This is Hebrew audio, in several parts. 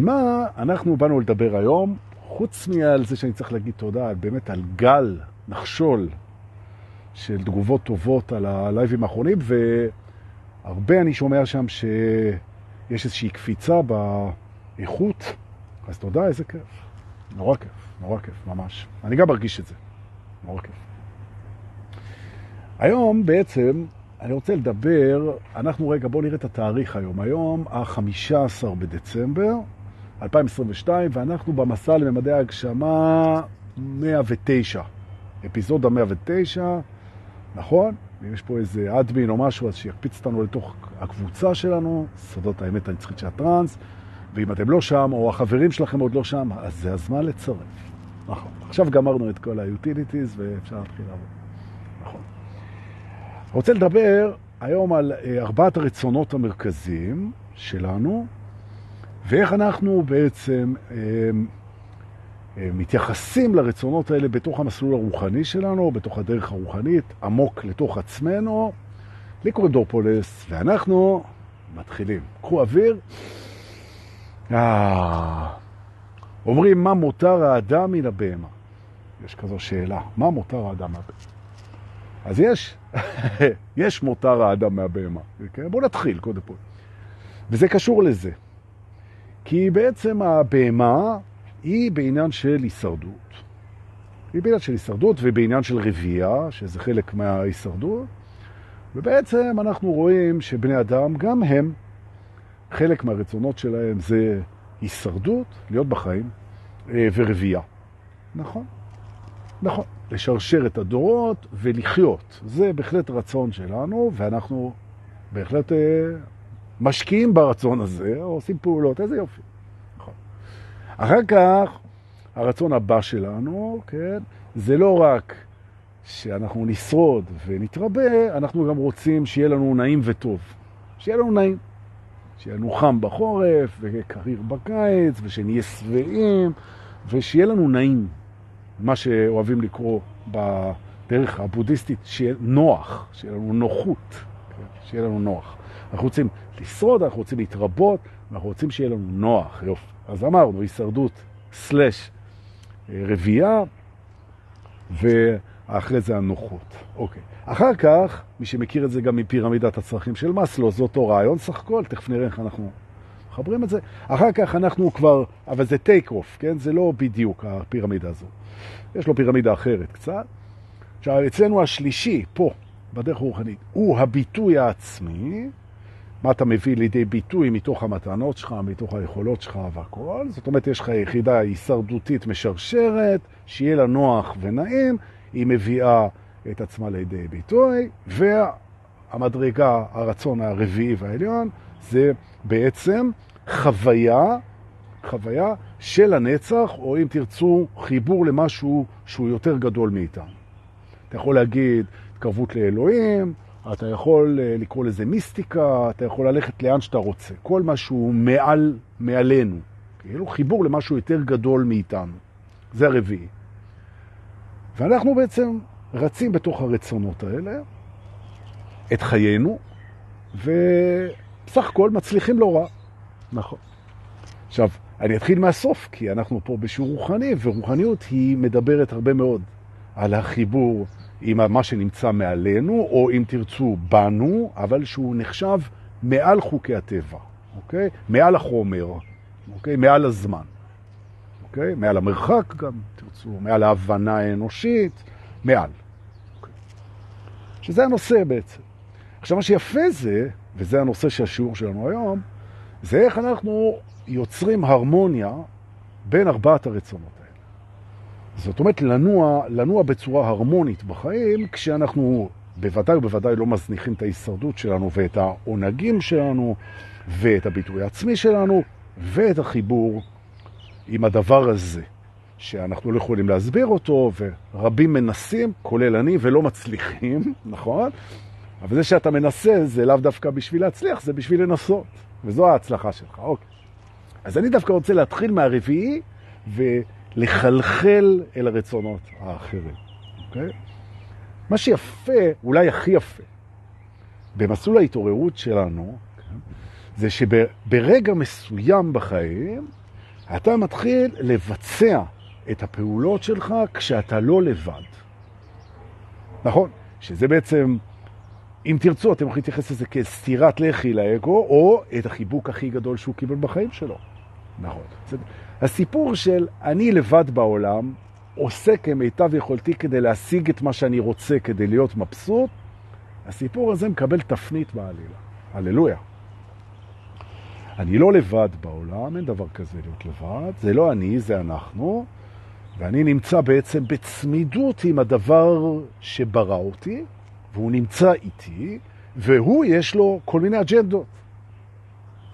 מה אנחנו באנו לדבר היום, חוץ מעל זה שאני צריך להגיד תודה, באמת על גל, נחשול, של תגובות טובות על הלייבים האחרונים, והרבה אני שומע שם שיש איזושהי קפיצה באיכות, אז תודה, איזה כיף. נורא כיף, נורא כיף, ממש. אני גם מרגיש את זה. נורא כיף. היום בעצם אני רוצה לדבר, אנחנו רגע, בואו נראה את התאריך היום. היום ה-15 בדצמבר 2022, ואנחנו במסע לממדי ההגשמה 109. אפיזודה 109, נכון? אם יש פה איזה אדמין או משהו, אז שיקפיץ אותנו לתוך הקבוצה שלנו, סודות האמת הנצחית של הטרנס, ואם אתם לא שם, או החברים שלכם עוד לא שם, אז זה הזמן לצרף. נכון. עכשיו גמרנו את כל ה-utilities ואפשר להתחיל לעבוד. נכון. רוצה לדבר היום על אה, ארבעת הרצונות המרכזיים שלנו, ואיך אנחנו בעצם אה, אה, מתייחסים לרצונות האלה בתוך המסלול הרוחני שלנו, בתוך הדרך הרוחנית, עמוק לתוך עצמנו. לי קוראים דורפולס, ואנחנו מתחילים. קחו אוויר. אה, אומרים, מה מותר האדם מן הבהמה? יש כזו שאלה, מה מותר האדם מהבהמה? אז יש, יש מותר האדם מהבהמה. כן? בואו נתחיל קודם כל. וזה קשור לזה. כי בעצם הבהמה היא בעניין של הישרדות. היא בעניין של הישרדות ובעניין של רבייה, שזה חלק מההישרדות. ובעצם אנחנו רואים שבני אדם, גם הם, חלק מהרצונות שלהם זה הישרדות, להיות בחיים, אה, ורבייה. נכון, נכון. לשרשר את הדורות ולחיות. זה בהחלט רצון שלנו, ואנחנו בהחלט אה, משקיעים ברצון הזה, עושים פעולות, איזה יופי. נכון. אחר כך, הרצון הבא שלנו, כן, זה לא רק שאנחנו נשרוד ונתרבה, אנחנו גם רוצים שיהיה לנו נעים וטוב. שיהיה לנו נעים. שיהיה לנו חם בחורף וקריר בקיץ, ושנהיה שבעים, ושיהיה לנו נעים. מה שאוהבים לקרוא בדרך הבודהיסטית, שיהיה נוח, שיהיה לנו נוחות, כן? שיהיה לנו נוח. אנחנו רוצים לשרוד, אנחנו רוצים להתרבות, אנחנו רוצים שיהיה לנו נוח, יופי. אז אמרנו, הישרדות סלש אה, רבייה, ואחרי זה הנוחות. אוקיי. אחר כך, מי שמכיר את זה גם מפירמידת הצרכים של מסלו, זה אותו רעיון סך הכל, תכף נראה איך אנחנו מחברים את זה. אחר כך אנחנו כבר, אבל זה טייק אוף, כן? זה לא בדיוק הפירמידה הזו. יש לו פירמידה אחרת קצת. עכשיו, אצלנו השלישי, פה, בדרך הרוחנית, הוא הביטוי העצמי, מה אתה מביא לידי ביטוי מתוך המתנות שלך, מתוך היכולות שלך והכל. זאת אומרת, יש לך יחידה הישרדותית משרשרת, שיהיה לה נוח ונעים, היא מביאה את עצמה לידי ביטוי, והמדרגה, הרצון הרביעי והעליון, זה בעצם חוויה, חוויה של הנצח, או אם תרצו, חיבור למשהו שהוא יותר גדול מאיתנו. אתה יכול להגיד התקרבות לאלוהים, אתה יכול אה, לקרוא לזה מיסטיקה, אתה יכול ללכת לאן שאתה רוצה. כל משהו מעל, מעלינו. כאילו חיבור למשהו יותר גדול מאיתנו. זה הרביעי. ואנחנו בעצם רצים בתוך הרצונות האלה, את חיינו, ובסך הכל מצליחים לא רע. נכון. עכשיו, אני אתחיל מהסוף, כי אנחנו פה בשיעור רוחני, ורוחניות היא מדברת הרבה מאוד על החיבור עם מה שנמצא מעלינו, או אם תרצו, בנו, אבל שהוא נחשב מעל חוקי הטבע, אוקיי? מעל החומר, אוקיי? מעל הזמן, אוקיי? מעל המרחק גם, תרצו, מעל ההבנה האנושית, מעל. אוקיי. שזה הנושא בעצם. עכשיו, מה שיפה זה, וזה הנושא של השיעור שלנו היום, זה איך אנחנו יוצרים הרמוניה בין ארבעת הרצונות. זאת אומרת, לנוע, לנוע בצורה הרמונית בחיים, כשאנחנו בוודאי ובוודאי לא מזניחים את ההישרדות שלנו ואת העונגים שלנו ואת הביטוי העצמי שלנו ואת החיבור עם הדבר הזה, שאנחנו לא יכולים להסביר אותו, ורבים מנסים, כולל אני, ולא מצליחים, נכון? אבל זה שאתה מנסה זה לאו דווקא בשביל להצליח, זה בשביל לנסות. וזו ההצלחה שלך, אוקיי. אז אני דווקא רוצה להתחיל מהרביעי ולחלחל אל הרצונות האחרים, אוקיי? מה שיפה, אולי הכי יפה, במסלול ההתעוררות שלנו, כן, זה שברגע מסוים בחיים, אתה מתחיל לבצע את הפעולות שלך כשאתה לא לבד. נכון? שזה בעצם, אם תרצו, אתם יכולים להתייחס לזה כסתירת לחי לאגו, או את החיבוק הכי גדול שהוא קיבל בחיים שלו. נכון. זה, הסיפור של אני לבד בעולם, עושה כמיטב יכולתי כדי להשיג את מה שאני רוצה, כדי להיות מבסוט, הסיפור הזה מקבל תפנית בעלילה. הללויה. אני לא לבד בעולם, אין דבר כזה להיות לבד, זה לא אני, זה אנחנו, ואני נמצא בעצם בצמידות עם הדבר שברא אותי, והוא נמצא איתי, והוא יש לו כל מיני אג'נדות.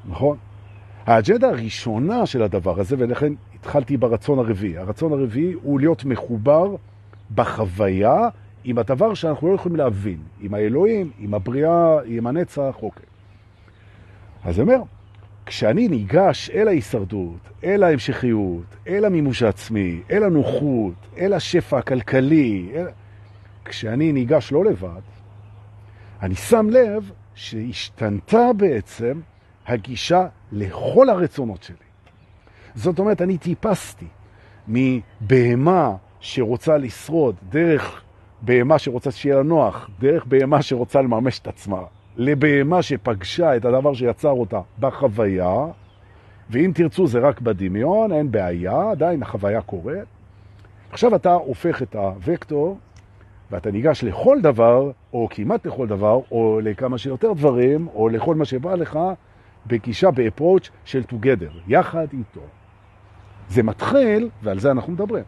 נכון? האג'נדה הראשונה של הדבר הזה, ולכן התחלתי ברצון הרביעי. הרצון הרביעי הוא להיות מחובר בחוויה עם הדבר שאנחנו לא יכולים להבין, עם האלוהים, עם הבריאה, עם הנצח, אוקיי. אז אומר, כשאני ניגש אל ההישרדות, אל ההמשכיות, אל המימוש העצמי, אל הנוחות, אל השפע הכלכלי, אל... כשאני ניגש לא לבד, אני שם לב שהשתנתה בעצם הגישה לכל הרצונות שלי. זאת אומרת, אני טיפסתי מבהמה שרוצה לשרוד, דרך בהמה שרוצה שיהיה לה נוח, דרך בהמה שרוצה לממש את עצמה, לבהמה שפגשה את הדבר שיצר אותה בחוויה, ואם תרצו זה רק בדמיון, אין בעיה, עדיין החוויה קורית. עכשיו אתה הופך את הוקטור, ואתה ניגש לכל דבר, או כמעט לכל דבר, או לכמה שיותר דברים, או לכל מה שבא לך, בגישה, באפרוץ' של together, יחד איתו. זה מתחיל, ועל זה אנחנו מדברים.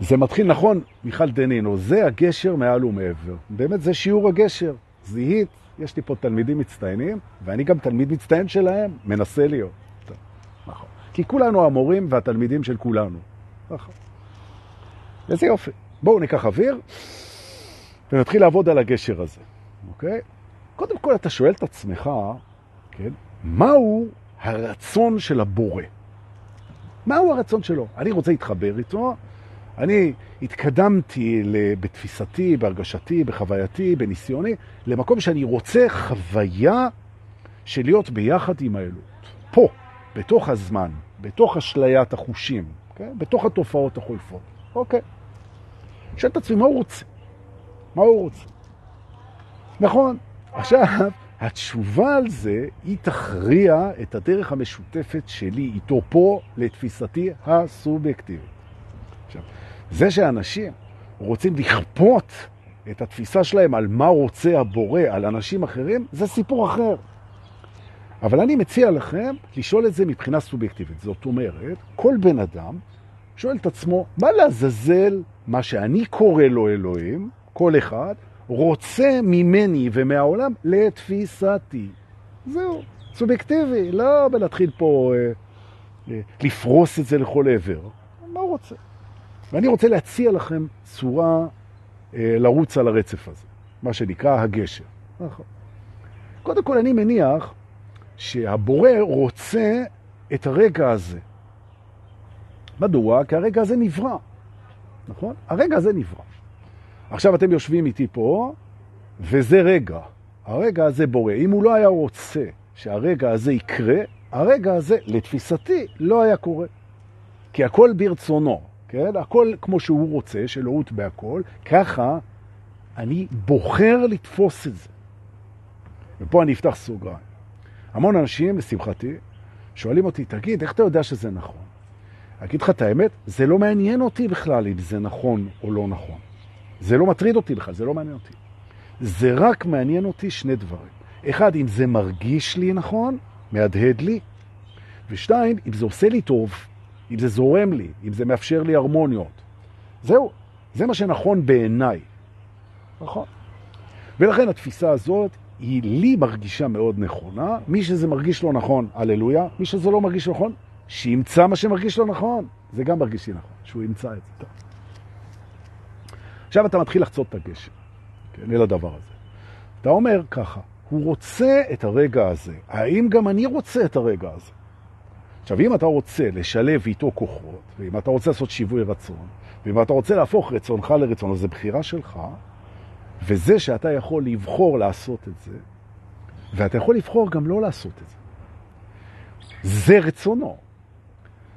זה מתחיל, נכון, מיכל דנינו, זה הגשר מעל ומעבר. באמת זה שיעור הגשר. זיהית, יש לי פה תלמידים מצטיינים, ואני גם תלמיד מצטיין שלהם, מנסה להיות. נכון. כי כולנו המורים והתלמידים של כולנו. נכון. איזה יופי. בואו ניקח אוויר ונתחיל לעבוד על הגשר הזה, אוקיי? קודם כל אתה שואל את עצמך, כן, מהו הרצון של הבורא? מהו הרצון שלו? אני רוצה להתחבר איתו, אני התקדמתי בתפיסתי, בהרגשתי, בחווייתי, בניסיוני, למקום שאני רוצה חוויה של להיות ביחד עם האלוהות. פה, בתוך הזמן, בתוך אשליית החושים, כן? בתוך התופעות החולפות. אוקיי. שואל את עצמי, מה הוא רוצה? מה הוא רוצה? נכון. עכשיו, התשובה על זה, היא תכריע את הדרך המשותפת שלי איתו פה, לתפיסתי הסובייקטיבית. עכשיו, זה שאנשים רוצים לכפות את התפיסה שלהם על מה רוצה הבורא, על אנשים אחרים, זה סיפור אחר. אבל אני מציע לכם לשאול את זה מבחינה סובייקטיבית. זאת אומרת, כל בן אדם שואל את עצמו, מה לעזאזל מה שאני קורא לו אלוהים, כל אחד, רוצה ממני ומהעולם לתפיסתי. זהו, סובייקטיבי, לא בלהתחיל פה אה, אה, לפרוס את זה לכל עבר. מה הוא רוצה? ואני רוצה להציע לכם צורה אה, לרוץ על הרצף הזה, מה שנקרא הגשר. נכון. קודם כל אני מניח שהבורא רוצה את הרגע הזה. מדוע? כי הרגע הזה נברא, נכון? הרגע הזה נברא. עכשיו אתם יושבים איתי פה, וזה רגע. הרגע הזה בורא. אם הוא לא היה רוצה שהרגע הזה יקרה, הרגע הזה, לתפיסתי, לא היה קורה. כי הכל ברצונו. כן? הכל כמו שהוא רוצה, שלאות בהכל, ככה אני בוחר לתפוס את זה. ופה אני אפתח סוגריים. המון אנשים, לשמחתי, שואלים אותי, תגיד, איך אתה יודע שזה נכון? אגיד לך את האמת, זה לא מעניין אותי בכלל אם זה נכון או לא נכון. זה לא מטריד אותי בכלל, זה לא מעניין אותי. זה רק מעניין אותי שני דברים. אחד, אם זה מרגיש לי נכון, מהדהד לי, ושתיים, אם זה עושה לי טוב, אם זה זורם לי, אם זה מאפשר לי הרמוניות. זהו, זה מה שנכון בעיניי. נכון. ולכן התפיסה הזאת היא לי מרגישה מאוד נכונה. מי שזה מרגיש לא נכון, הללויה. מי שזה לא מרגיש נכון, שימצא מה שמרגיש לא נכון. זה גם מרגיש לי נכון, שהוא ימצא את זה. עכשיו אתה מתחיל לחצות את הגשר, כן, אל הדבר הזה. אתה אומר ככה, הוא רוצה את הרגע הזה. האם גם אני רוצה את הרגע הזה? עכשיו, אם אתה רוצה לשלב איתו כוחות, ואם אתה רוצה לעשות שיווי רצון, ואם אתה רוצה להפוך רצונך לרצון, אז זה בחירה שלך, וזה שאתה יכול לבחור לעשות את זה, ואתה יכול לבחור גם לא לעשות את זה. זה רצונו.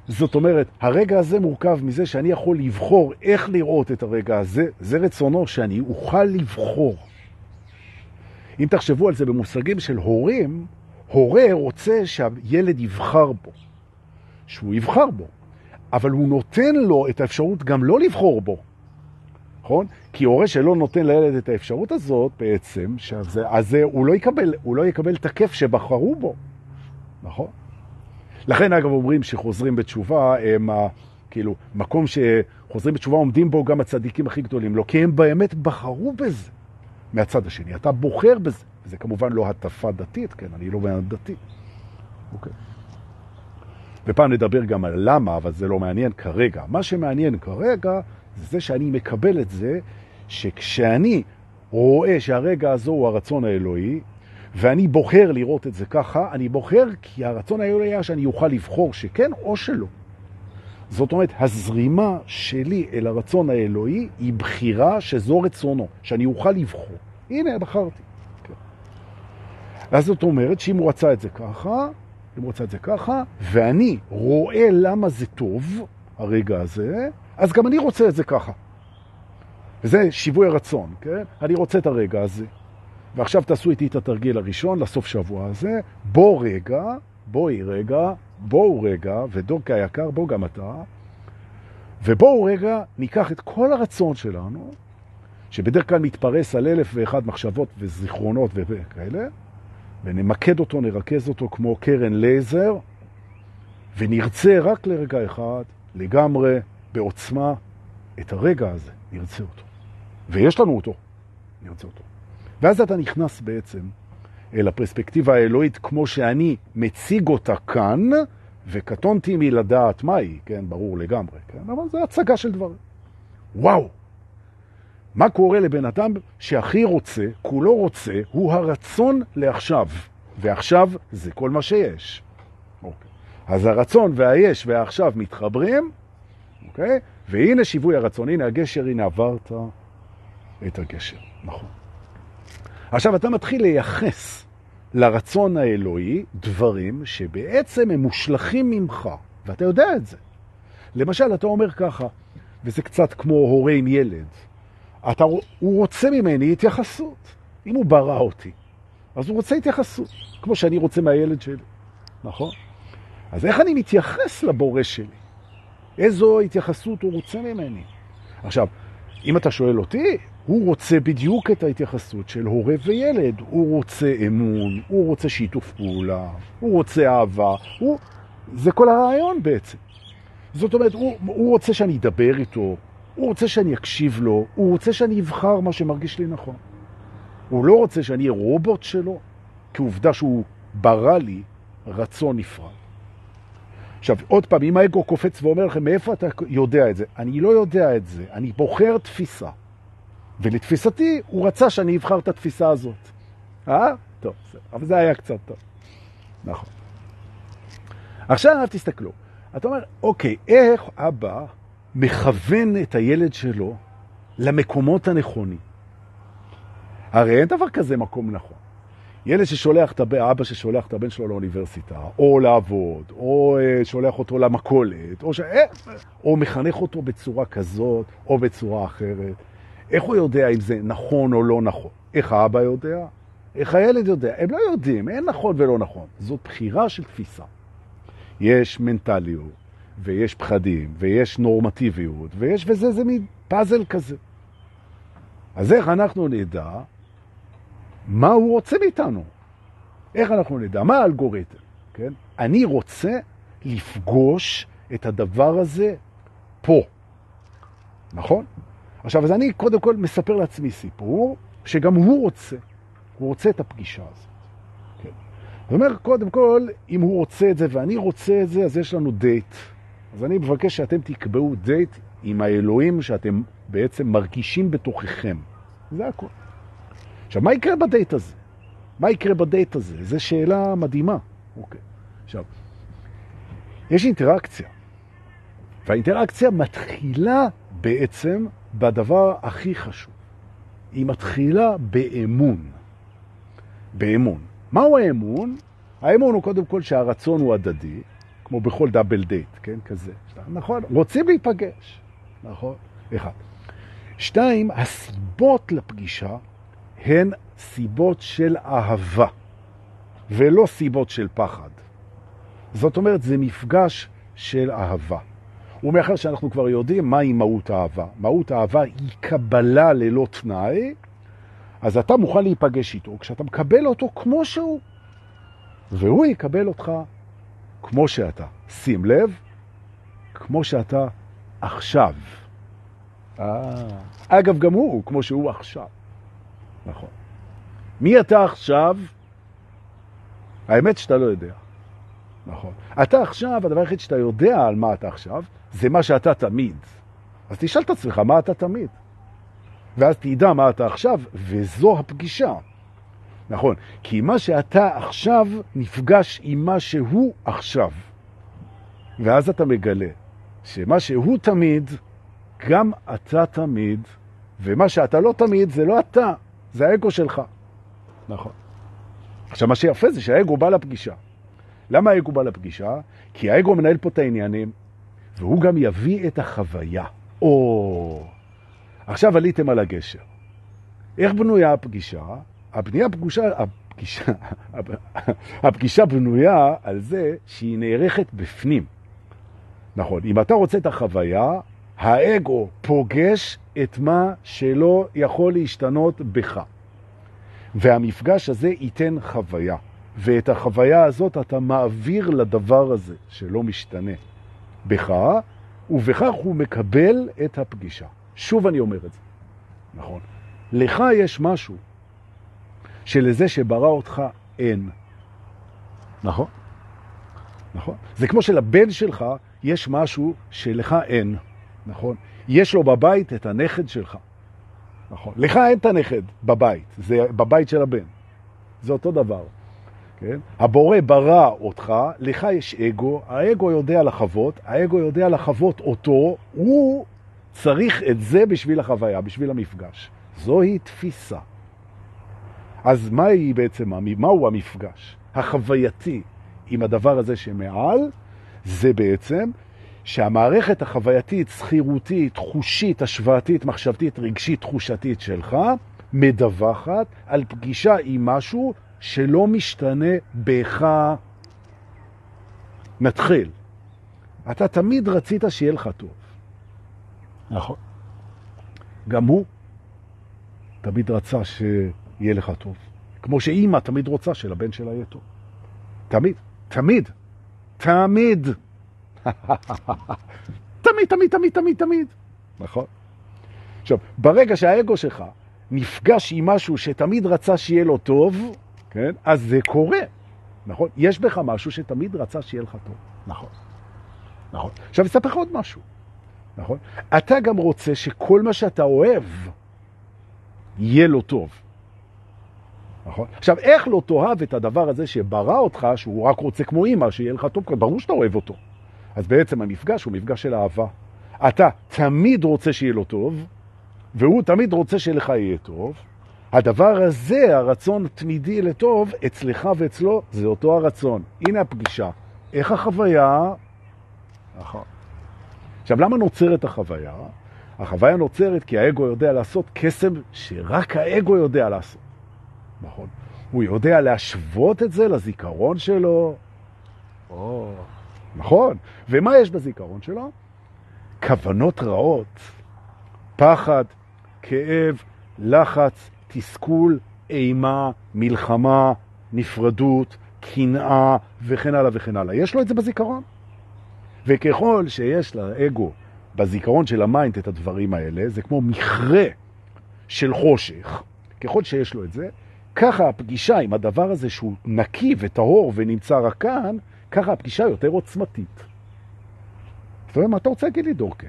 זאת אומרת, הרגע הזה מורכב מזה שאני יכול לבחור איך לראות את הרגע הזה, זה רצונו שאני אוכל לבחור. אם תחשבו על זה במושגים של הורים, הורה רוצה שהילד יבחר בו, שהוא יבחר בו, אבל הוא נותן לו את האפשרות גם לא לבחור בו, נכון? כי הורה שלא נותן לילד את האפשרות הזאת בעצם, שזה, אז הוא לא יקבל, הוא לא יקבל את הכיף שבחרו בו, נכון? לכן אגב אומרים שחוזרים בתשובה הם ה, כאילו מקום שחוזרים בתשובה עומדים בו גם הצדיקים הכי גדולים, לא כי הם באמת בחרו בזה מהצד השני, אתה בוחר בזה, זה כמובן לא הטפה דתית, כן, אני לא בן דתי, אוקיי. ופעם נדבר גם על למה, אבל זה לא מעניין כרגע. מה שמעניין כרגע זה זה שאני מקבל את זה שכשאני רואה שהרגע הזו הוא הרצון האלוהי, ואני בוחר לראות את זה ככה, אני בוחר כי הרצון היה שאני אוכל לבחור שכן או שלא. זאת אומרת, הזרימה שלי אל הרצון האלוהי היא בחירה שזו רצונו, שאני אוכל לבחור. הנה, בחרתי. כן. אז זאת אומרת שאם הוא רצה את זה ככה, אם הוא רצה את זה ככה, ואני רואה למה זה טוב, הרגע הזה, אז גם אני רוצה את זה ככה. וזה שיווי הרצון, כן? אני רוצה את הרגע הזה. ועכשיו תעשו איתי את התרגיל הראשון לסוף שבוע הזה. בוא רגע, בואי רגע, בואו רגע, ודורקי היקר, בוא גם אתה, ובואו רגע ניקח את כל הרצון שלנו, שבדרך כלל מתפרס על אלף ואחד מחשבות וזיכרונות וכאלה, ונמקד אותו, נרכז אותו כמו קרן לייזר, ונרצה רק לרגע אחד, לגמרי, בעוצמה, את הרגע הזה, נרצה אותו. ויש לנו אותו, נרצה אותו. ואז אתה נכנס בעצם אל הפרספקטיבה האלוהית כמו שאני מציג אותה כאן, וקטונתי מלדעת מהי, כן, ברור לגמרי, כן, אבל זה הצגה של דברים. וואו! מה קורה לבן אדם שהכי רוצה, כולו רוצה, הוא הרצון לעכשיו. ועכשיו זה כל מה שיש. אוקיי. אז הרצון והיש והעכשיו מתחברים, אוקיי? והנה שיווי הרצון, הנה הגשר, הנה עברת את הגשר. נכון. עכשיו אתה מתחיל לייחס לרצון האלוהי דברים שבעצם הם מושלכים ממך, ואתה יודע את זה. למשל, אתה אומר ככה, וזה קצת כמו הורה עם ילד, אתה, הוא רוצה ממני התייחסות. אם הוא ברא אותי, אז הוא רוצה התייחסות, כמו שאני רוצה מהילד שלי, נכון? אז איך אני מתייחס לבורא שלי? איזו התייחסות הוא רוצה ממני? עכשיו, אם אתה שואל אותי, הוא רוצה בדיוק את ההתייחסות של הורה וילד. הוא רוצה אמון, הוא רוצה שיתוף פעולה, הוא רוצה אהבה, הוא... זה כל הרעיון בעצם. זאת אומרת, הוא, הוא רוצה שאני אדבר איתו, הוא רוצה שאני אקשיב לו, הוא רוצה שאני אבחר מה שמרגיש לי נכון. הוא לא רוצה שאני אהיה רובוט שלו, כעובדה שהוא ברא לי רצון נפרד. עכשיו, עוד פעם, אם האגו קופץ ואומר לכם, מאיפה אתה יודע את זה? אני לא יודע את זה, אני בוחר תפיסה. ולתפיסתי, הוא רצה שאני אבחר את התפיסה הזאת. אה? טוב, אבל זה היה קצת טוב. נכון. עכשיו תסתכלו. אתה אומר, אוקיי, איך אבא מכוון את הילד שלו למקומות הנכונים? הרי אין דבר כזה מקום נכון. ילד ששולח את הבן, אבא ששולח את הבן שלו לאוניברסיטה, או לעבוד, או אה, שולח אותו למקולת, או, ש... אה, או מחנך אותו בצורה כזאת, או בצורה אחרת. איך הוא יודע אם זה נכון או לא נכון? איך האבא יודע? איך הילד יודע? הם לא יודעים, אין נכון ולא נכון. זאת בחירה של תפיסה. יש מנטליות, ויש פחדים, ויש נורמטיביות, ויש, וזה זה מין פאזל כזה. אז איך אנחנו נדע מה הוא רוצה מאיתנו? איך אנחנו נדע? מה האלגוריתם? כן? אני רוצה לפגוש את הדבר הזה פה. נכון? עכשיו, אז אני קודם כל מספר לעצמי סיפור שגם הוא רוצה. הוא רוצה את הפגישה הזאת. כן. זאת אומרת, קודם כל, אם הוא רוצה את זה ואני רוצה את זה, אז יש לנו דייט. אז אני מבקש שאתם תקבעו דייט עם האלוהים שאתם בעצם מרגישים בתוככם. זה הכל. עכשיו, מה יקרה בדייט הזה? מה יקרה בדייט הזה? זו שאלה מדהימה. אוקיי. עכשיו, יש אינטראקציה, והאינטראקציה מתחילה בעצם בדבר הכי חשוב. היא מתחילה באמון. באמון. מהו האמון? האמון הוא קודם כל שהרצון הוא הדדי, כמו בכל דאבל דייט, כן, כזה. נכון, רוצים להיפגש, נכון, אחד. שתיים, הסיבות לפגישה הן סיבות של אהבה, ולא סיבות של פחד. זאת אומרת, זה מפגש של אהבה. ומאחר שאנחנו כבר יודעים מהי מהות האהבה. מהות האהבה היא קבלה ללא תנאי, אז אתה מוכן להיפגש איתו כשאתה מקבל אותו כמו שהוא, והוא יקבל אותך כמו שאתה. שים לב, כמו שאתה עכשיו. אה, אגב, גם הוא, כמו שהוא עכשיו. נכון. מי אתה עכשיו? האמת שאתה לא יודע. נכון. אתה עכשיו, הדבר היחיד שאתה יודע על מה אתה עכשיו, זה מה שאתה תמיד. אז תשאל את עצמך, מה אתה תמיד? ואז תדע מה אתה עכשיו, וזו הפגישה. נכון, כי מה שאתה עכשיו נפגש עם מה שהוא עכשיו. ואז אתה מגלה שמה שהוא תמיד, גם אתה תמיד, ומה שאתה לא תמיד זה לא אתה, זה האגו שלך. נכון. עכשיו, מה שיפה זה שהאגו בא לפגישה. למה האגו בא לפגישה? כי האגו מנהל פה את העניינים, והוא גם יביא את החוויה. או, עכשיו עליתם על הגשר. איך בנויה הפגישה? הבנייה פגושה, הפגישה, הפגישה בנויה על זה שהיא נערכת בפנים. נכון, אם אתה רוצה את החוויה, האגו פוגש את מה שלא יכול להשתנות בך. והמפגש הזה ייתן חוויה. ואת החוויה הזאת אתה מעביר לדבר הזה שלא משתנה בך, ובכך הוא מקבל את הפגישה. שוב אני אומר את זה, נכון. לך יש משהו שלזה שברא אותך אין. נכון? נכון. זה כמו שלבן שלך יש משהו שלך אין. נכון? יש לו בבית את הנכד שלך. נכון. לך אין את הנכד בבית, זה בבית של הבן. זה אותו דבר. כן? הבורא ברא אותך, לך יש אגו, האגו יודע לחוות, האגו יודע לחוות אותו, הוא צריך את זה בשביל החוויה, בשביל המפגש. זוהי תפיסה. אז מהי בעצם, מהו המפגש החווייתי עם הדבר הזה שמעל? זה בעצם שהמערכת החווייתית, סחירותית, חושית, השוואתית, מחשבתית, רגשית, תחושתית שלך, מדווחת על פגישה עם משהו שלא משתנה בך. נתחיל. אתה תמיד רצית שיהיה לך טוב. נכון. גם הוא תמיד רצה שיהיה לך טוב. כמו שאימא תמיד רוצה שלבן שלה יהיה טוב. תמיד, תמיד, תמיד. תמיד, תמיד, תמיד, תמיד, תמיד. נכון. עכשיו, ברגע שהאגו שלך נפגש עם משהו שתמיד רצה שיהיה לו טוב, כן? אז זה קורה, נכון? יש בך משהו שתמיד רצה שיהיה לך טוב. נכון. נכון. עכשיו, אספר לך עוד משהו. נכון? אתה גם רוצה שכל מה שאתה אוהב יהיה לו טוב. נכון? עכשיו, איך לא תאהב את הדבר הזה שברא אותך, שהוא רק רוצה כמו אמא, שיהיה לך טוב? ברור שאתה אוהב אותו. אז בעצם המפגש הוא מפגש של אהבה. אתה תמיד רוצה שיהיה לו טוב, והוא תמיד רוצה שלך יהיה טוב. הדבר הזה, הרצון תמידי לטוב, אצלך ואצלו, זה אותו הרצון. הנה הפגישה. איך החוויה? נכון. עכשיו, למה נוצרת החוויה? החוויה נוצרת כי האגו יודע לעשות קסם שרק האגו יודע לעשות. נכון. הוא יודע להשוות את זה לזיכרון שלו. או, נכון. ומה יש בזיכרון שלו? כוונות רעות, פחד, כאב, לחץ, תסכול, אימה, מלחמה, נפרדות, קנאה וכן הלאה וכן הלאה. יש לו את זה בזיכרון. וככל שיש לאגו בזיכרון של ה mind את הדברים האלה, זה כמו מכרה של חושך. ככל שיש לו את זה, ככה הפגישה עם הדבר הזה שהוא נקי וטהור ונמצא רק כאן, ככה הפגישה יותר עוצמתית. אתה יודע מה אתה רוצה להגיד לי, דורקה?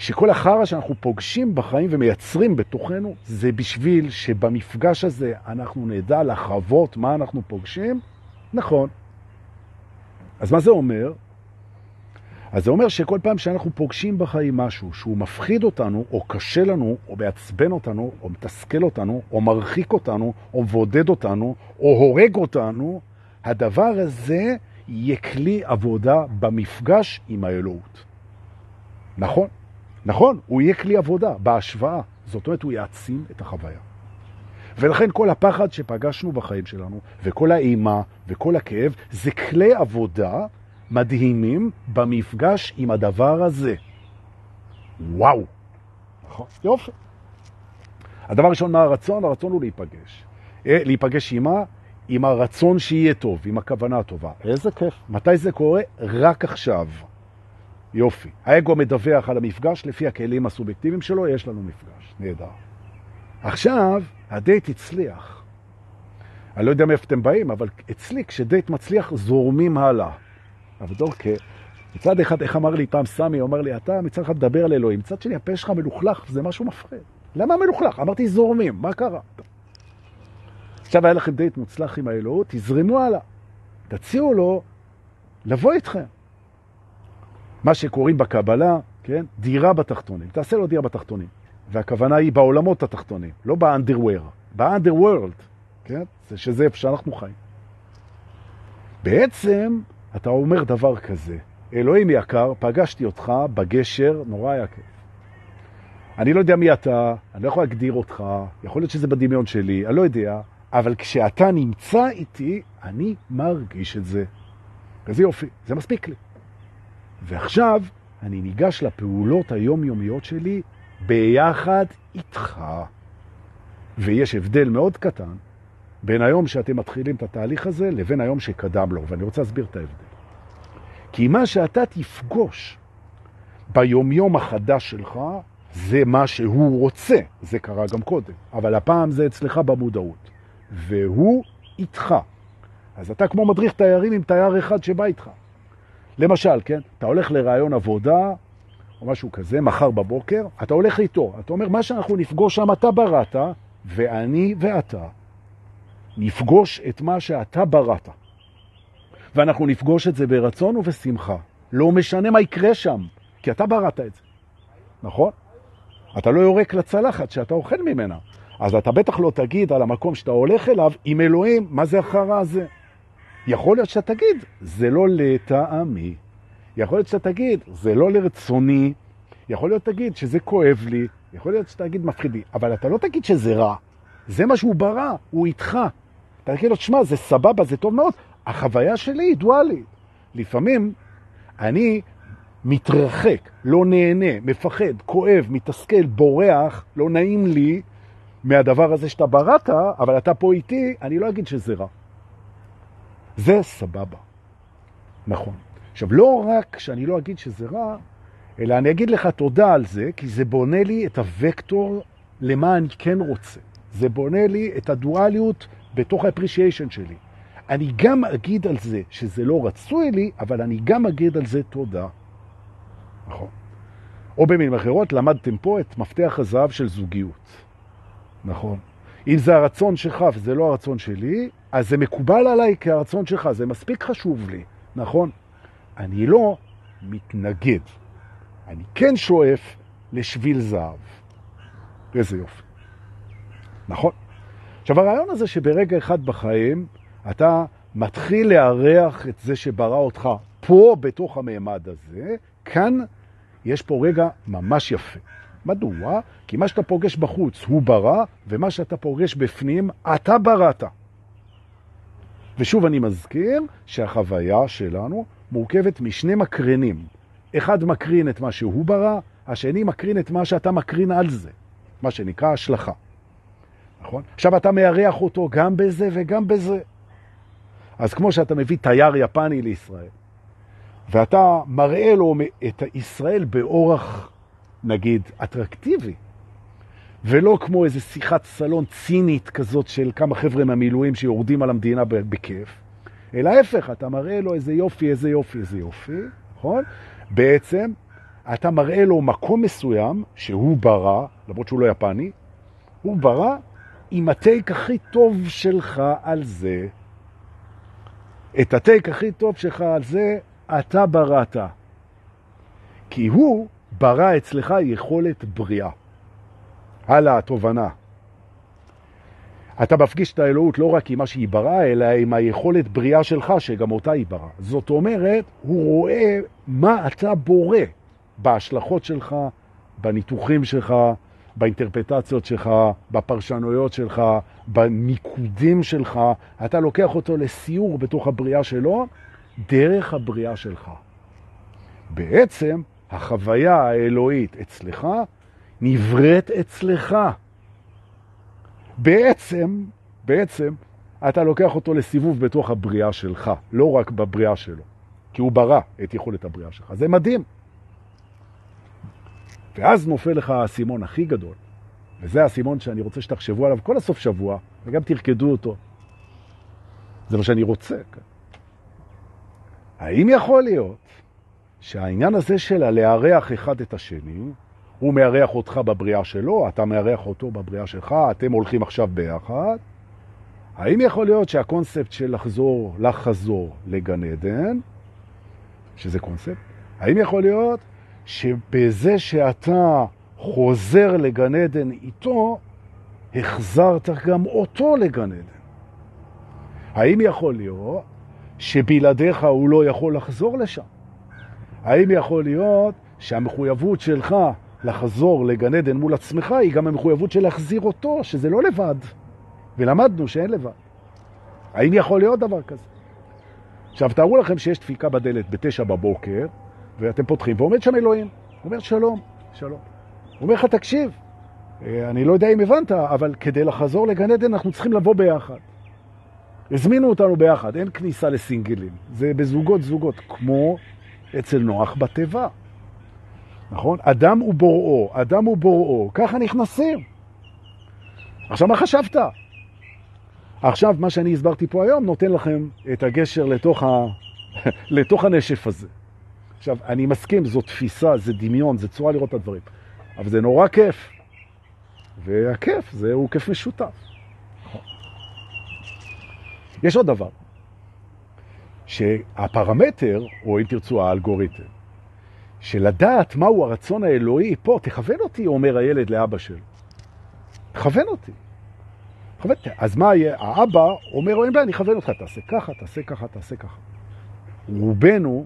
שכל החרא שאנחנו פוגשים בחיים ומייצרים בתוכנו, זה בשביל שבמפגש הזה אנחנו נדע לחוות מה אנחנו פוגשים? נכון. אז מה זה אומר? אז זה אומר שכל פעם שאנחנו פוגשים בחיים משהו שהוא מפחיד אותנו, או קשה לנו, או מעצבן אותנו, או מתסכל אותנו, או מרחיק אותנו, או מבודד אותנו, או הורג אותנו, הדבר הזה יהיה כלי עבודה במפגש עם האלוהות. נכון, נכון, הוא יהיה כלי עבודה בהשוואה. זאת אומרת, הוא יעצים את החוויה. ולכן כל הפחד שפגשנו בחיים שלנו, וכל האימה וכל הכאב, זה כלי עבודה מדהימים במפגש עם הדבר הזה. וואו. נכון, יופי. הדבר הראשון, מה הרצון? הרצון הוא להיפגש. אה, להיפגש עם מה? עם הרצון שיהיה טוב, עם הכוונה הטובה. איזה כיף. מתי זה קורה? רק עכשיו. יופי. האגו מדווח על המפגש לפי הכלים הסובייקטיביים שלו, יש לנו מפגש. נהדר. עכשיו, הדייט הצליח. אני לא יודע מאיפה אתם באים, אבל אצלי כשדייט מצליח זורמים הלאה. אבל דורקה, מצד אחד, איך אמר לי פעם סמי, הוא אמר לי, אתה מצד אחד מדבר על אלוהים, מצד שני הפה שלך מלוכלך, זה משהו מפחיד. למה מלוכלך? אמרתי זורמים, מה קרה? עכשיו היה לכם דייט מוצלח עם האלוהות, תזרמו הלאה. תציעו לו לבוא איתכם. מה שקוראים בקבלה, כן? דירה בתחתונים. תעשה לו דירה בתחתונים. והכוונה היא בעולמות התחתונים, לא באנדרוור, באנדרוורלד, כן? זה שזה איפה שאנחנו חיים. בעצם אתה אומר דבר כזה, אלוהים יקר, פגשתי אותך בגשר, נורא יקר. אני לא יודע מי אתה, אני לא יכול להגדיר אותך, יכול להיות שזה בדמיון שלי, אני לא יודע, אבל כשאתה נמצא איתי, אני מרגיש את זה. וזה יופי, זה מספיק לי. ועכשיו אני ניגש לפעולות היומיומיות שלי ביחד איתך. ויש הבדל מאוד קטן בין היום שאתם מתחילים את התהליך הזה לבין היום שקדם לו, ואני רוצה להסביר את ההבדל. כי מה שאתה תפגוש ביומיום החדש שלך, זה מה שהוא רוצה. זה קרה גם קודם, אבל הפעם זה אצלך במודעות. והוא איתך. אז אתה כמו מדריך תיירים עם תייר אחד שבא איתך. למשל, כן, אתה הולך לרעיון עבודה או משהו כזה, מחר בבוקר, אתה הולך איתו, אתה אומר, מה שאנחנו נפגוש שם, אתה בראת, ואני ואתה נפגוש את מה שאתה בראת. ואנחנו נפגוש את זה ברצון ובשמחה. לא משנה מה יקרה שם, כי אתה בראת את זה, נכון? אתה לא יורק לצלחת שאתה אוכל ממנה. אז אתה בטח לא תגיד על המקום שאתה הולך אליו, עם אלוהים, מה זה החרא הזה? יכול להיות שאתה תגיד, זה לא לטעמי. יכול להיות שאתה תגיד, זה לא לרצוני. יכול להיות שתגיד שזה כואב לי. יכול להיות שאתה תגיד מפחיד לי. אבל אתה לא תגיד שזה רע. זה מה שהוא ברא, הוא איתך. אתה תגיד לו, תשמע, זה סבבה, זה טוב מאוד. החוויה שלי היא דואלית. לפעמים אני מתרחק, לא נהנה, מפחד, כואב, מתסכל, בורח, לא נעים לי מהדבר הזה שאתה בראת, אבל אתה פה איתי, אני לא אגיד שזה רע. זה סבבה. נכון. עכשיו, לא רק שאני לא אגיד שזה רע, אלא אני אגיד לך תודה על זה, כי זה בונה לי את הוקטור למה אני כן רוצה. זה בונה לי את הדואליות בתוך האפרישיישן שלי. אני גם אגיד על זה שזה לא רצוי לי, אבל אני גם אגיד על זה תודה. נכון. או במילים אחרות, למדתם פה את מפתח הזהב של זוגיות. נכון. אם זה הרצון שלך וזה לא הרצון שלי, אז זה מקובל עליי כהרצון שלך, זה מספיק חשוב לי, נכון? אני לא מתנגד. אני כן שואף לשביל זהב. איזה יופי. נכון. עכשיו, הרעיון הזה שברגע אחד בחיים אתה מתחיל להריח את זה שברא אותך פה בתוך המעמד הזה, כאן יש פה רגע ממש יפה. מדוע? כי מה שאתה פוגש בחוץ הוא ברא, ומה שאתה פוגש בפנים אתה בראת. ושוב אני מזכיר שהחוויה שלנו מורכבת משני מקרינים. אחד מקרין את מה שהוא ברא, השני מקרין את מה שאתה מקרין על זה, מה שנקרא השלכה. נכון? עכשיו אתה מארח אותו גם בזה וגם בזה. אז כמו שאתה מביא תייר יפני לישראל, ואתה מראה לו את ישראל באורח, נגיד, אטרקטיבי, ולא כמו איזו שיחת סלון צינית כזאת של כמה חבר'ה מהמילואים שיורדים על המדינה בכיף, אלא ההפך, אתה מראה לו איזה יופי, איזה יופי, איזה יופי, נכון? בעצם אתה מראה לו מקום מסוים שהוא ברא, למרות שהוא לא יפני, הוא ברא עם הטייק הכי טוב שלך על זה. את הטייק הכי טוב שלך על זה אתה בראת. כי הוא ברא אצלך יכולת בריאה. הלאה, התובנה. אתה מפגיש את האלוהות לא רק עם מה שהיא בראה, אלא עם היכולת בריאה שלך, שגם אותה היא בראה. זאת אומרת, הוא רואה מה אתה בורא בהשלכות שלך, בניתוחים שלך, באינטרפטציות שלך, בפרשנויות שלך, במיקודים שלך. אתה לוקח אותו לסיור בתוך הבריאה שלו, דרך הבריאה שלך. בעצם, החוויה האלוהית אצלך נבראת אצלך. בעצם, בעצם, אתה לוקח אותו לסיבוב בתוך הבריאה שלך, לא רק בבריאה שלו, כי הוא ברא את יכולת הבריאה שלך. זה מדהים. ואז נופל לך הסימון הכי גדול, וזה הסימון שאני רוצה שתחשבו עליו כל הסוף שבוע, וגם תרקדו אותו. זה מה שאני רוצה. האם יכול להיות שהעניין הזה של לארח אחד את השני, הוא מארח אותך בבריאה שלו, אתה מארח אותו בבריאה שלך, אתם הולכים עכשיו ביחד. האם יכול להיות שהקונספט של לחזור, לחזור לגן עדן, שזה קונספט, האם יכול להיות שבזה שאתה חוזר לגן עדן איתו, החזרת גם אותו לגן עדן? האם יכול להיות שבלעדיך הוא לא יכול לחזור לשם? האם יכול להיות שהמחויבות שלך לחזור לגן עדן מול עצמך היא גם המחויבות של להחזיר אותו, שזה לא לבד. ולמדנו שאין לבד. האם יכול להיות דבר כזה? עכשיו, תארו לכם שיש דפיקה בדלת בתשע בבוקר, ואתם פותחים, ועומד שם אלוהים. הוא אומר, שלום, שלום. הוא אומר לך, תקשיב, אה, אני לא יודע אם הבנת, אבל כדי לחזור לגן עדן אנחנו צריכים לבוא ביחד. הזמינו אותנו ביחד, אין כניסה לסינגלים. זה בזוגות זוגות, כמו אצל נוח בטבע. נכון? אדם הוא בוראו, אדם הוא בוראו, ככה נכנסים. עכשיו, מה חשבת? עכשיו, מה שאני הסברתי פה היום נותן לכם את הגשר לתוך, ה... לתוך הנשף הזה. עכשיו, אני מסכים, זו תפיסה, זה דמיון, זה צורה לראות את הדברים. אבל זה נורא כיף. והכיף, זה הוא כיף משותף. יש עוד דבר, שהפרמטר, או אם תרצו האלגוריתם, שלדעת מהו הרצון האלוהי, פה, תכוון אותי, אומר הילד לאבא שלו. תכוון אותי. תכוון, אז מה יהיה? האבא אומר, אין בעיה, אני אכוון אותך, תעשה ככה, תעשה ככה, תעשה ככה. רובנו,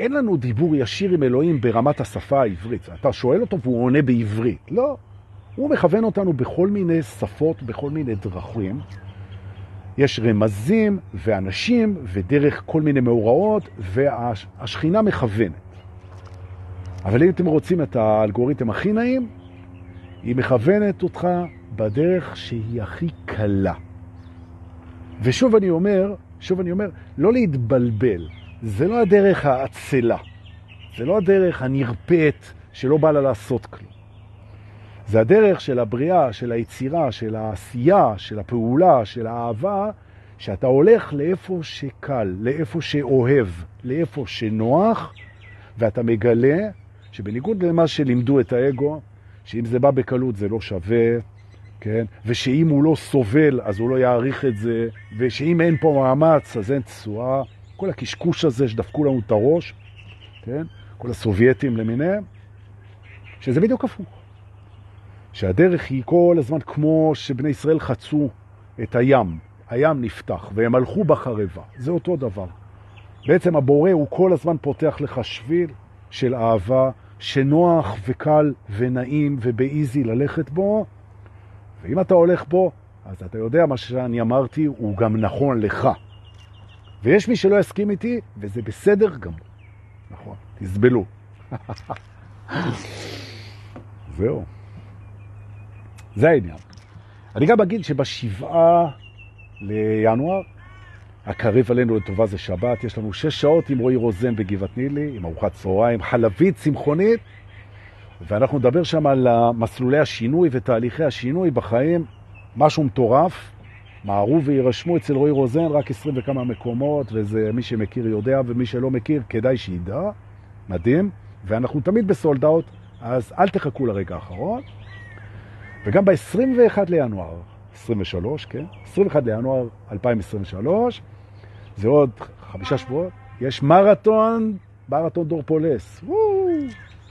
אין לנו דיבור ישיר עם אלוהים ברמת השפה העברית. אתה שואל אותו והוא עונה בעברית. לא. הוא מכוון אותנו בכל מיני שפות, בכל מיני דרכים. יש רמזים ואנשים ודרך כל מיני מאורעות, והשכינה מכוונת. אבל אם אתם רוצים את האלגוריתם הכי נעים, היא מכוונת אותך בדרך שהיא הכי קלה. ושוב אני אומר, שוב אני אומר, לא להתבלבל. זה לא הדרך האצלה. זה לא הדרך הנרפאת שלא בא לה לעשות כלום. זה הדרך של הבריאה, של היצירה, של העשייה, של הפעולה, של האהבה, שאתה הולך לאיפה שקל, לאיפה שאוהב, לאיפה שנוח, ואתה מגלה שבניגוד למה שלימדו את האגו, שאם זה בא בקלות זה לא שווה, כן? ושאם הוא לא סובל אז הוא לא יעריך את זה, ושאם אין פה מאמץ אז אין תשואה. כל הקשקוש הזה שדפקו לנו את הראש, כן? כל הסובייטים למיניהם, שזה בדיוק הפוך. שהדרך היא כל הזמן כמו שבני ישראל חצו את הים. הים נפתח והם הלכו בחרבה. זה אותו דבר. בעצם הבורא הוא כל הזמן פותח לך שביל של אהבה, שנוח וקל ונעים ובאיזי ללכת בו, ואם אתה הולך בו, אז אתה יודע מה שאני אמרתי, הוא גם נכון לך. ויש מי שלא יסכים איתי, וזה בסדר גם. נכון, תסבלו. זהו. זה העניין. אני גם אגיד שבשבעה לינואר הקרב עלינו לטובה זה שבת, יש לנו שש שעות עם רועי רוזן בגבעת נילי, עם ארוחת צהריים, חלבית צמחונית, ואנחנו נדבר שם על מסלולי השינוי ותהליכי השינוי בחיים, משהו מטורף. מערו וירשמו אצל רועי רוזן רק 20 וכמה מקומות, וזה מי שמכיר יודע, ומי שלא מכיר כדאי שידע, מדהים, ואנחנו תמיד בסולדאות, אז אל תחכו לרגע האחרון. וגם ב-21 לינואר, 23, כן? 21 לינואר 2023, זה עוד חמישה שבועות, יש מרתון, מרתון דורפולס,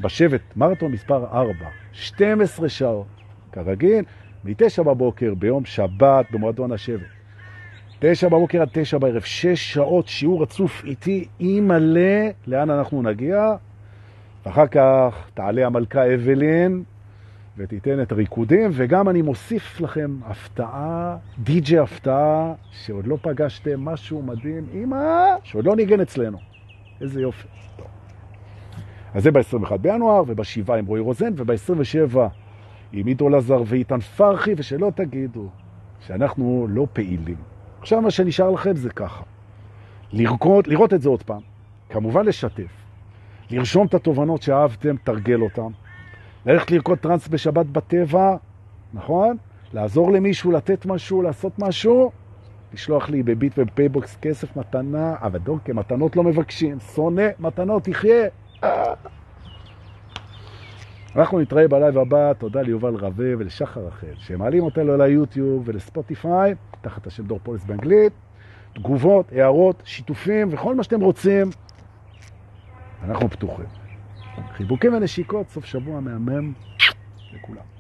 בשבט, מרתון מספר 4, 12 שעות, כרגיל, מתשע בבוקר ביום שבת במועדון השבט. תשע בבוקר עד תשע בערב, שש שעות שיעור רצוף איתי, אי מלא, לאן אנחנו נגיע? ואחר כך תעלה המלכה אבלין ותיתן את הריקודים, וגם אני מוסיף לכם הפתעה, די.ג'י הפתעה, שעוד לא פגשתם, משהו מדהים, אמא, שעוד לא ניגן אצלנו. איזה יופי. אז זה ב-21 בינואר, וב-7 עם רועי רוזן, וב-27 עם עידו לזר ואיתן פרחי, ושלא תגידו שאנחנו לא פעילים. עכשיו מה שנשאר לכם זה ככה, לראות, לראות את זה עוד פעם, כמובן לשתף, לרשום את התובנות שאהבתם, תרגל אותם, ללכת לרקוד טרנס בשבת בטבע, נכון? לעזור למישהו, לתת משהו, לעשות משהו, לשלוח לי בביט ובפייבוקס כסף מתנה, אבל דווקא, מתנות לא מבקשים, שונא מתנות, תחיה. אנחנו נתראה ב live הבא, תודה ליובל רווה ולשחר רחל, שמעלים אותנו ליוטיוב ולספוטיפיי, תחת השם דור פולס באנגלית, תגובות, הערות, שיתופים וכל מה שאתם רוצים, אנחנו פתוחים. חיבוקים ונשיקות, סוף שבוע מהמם לכולם.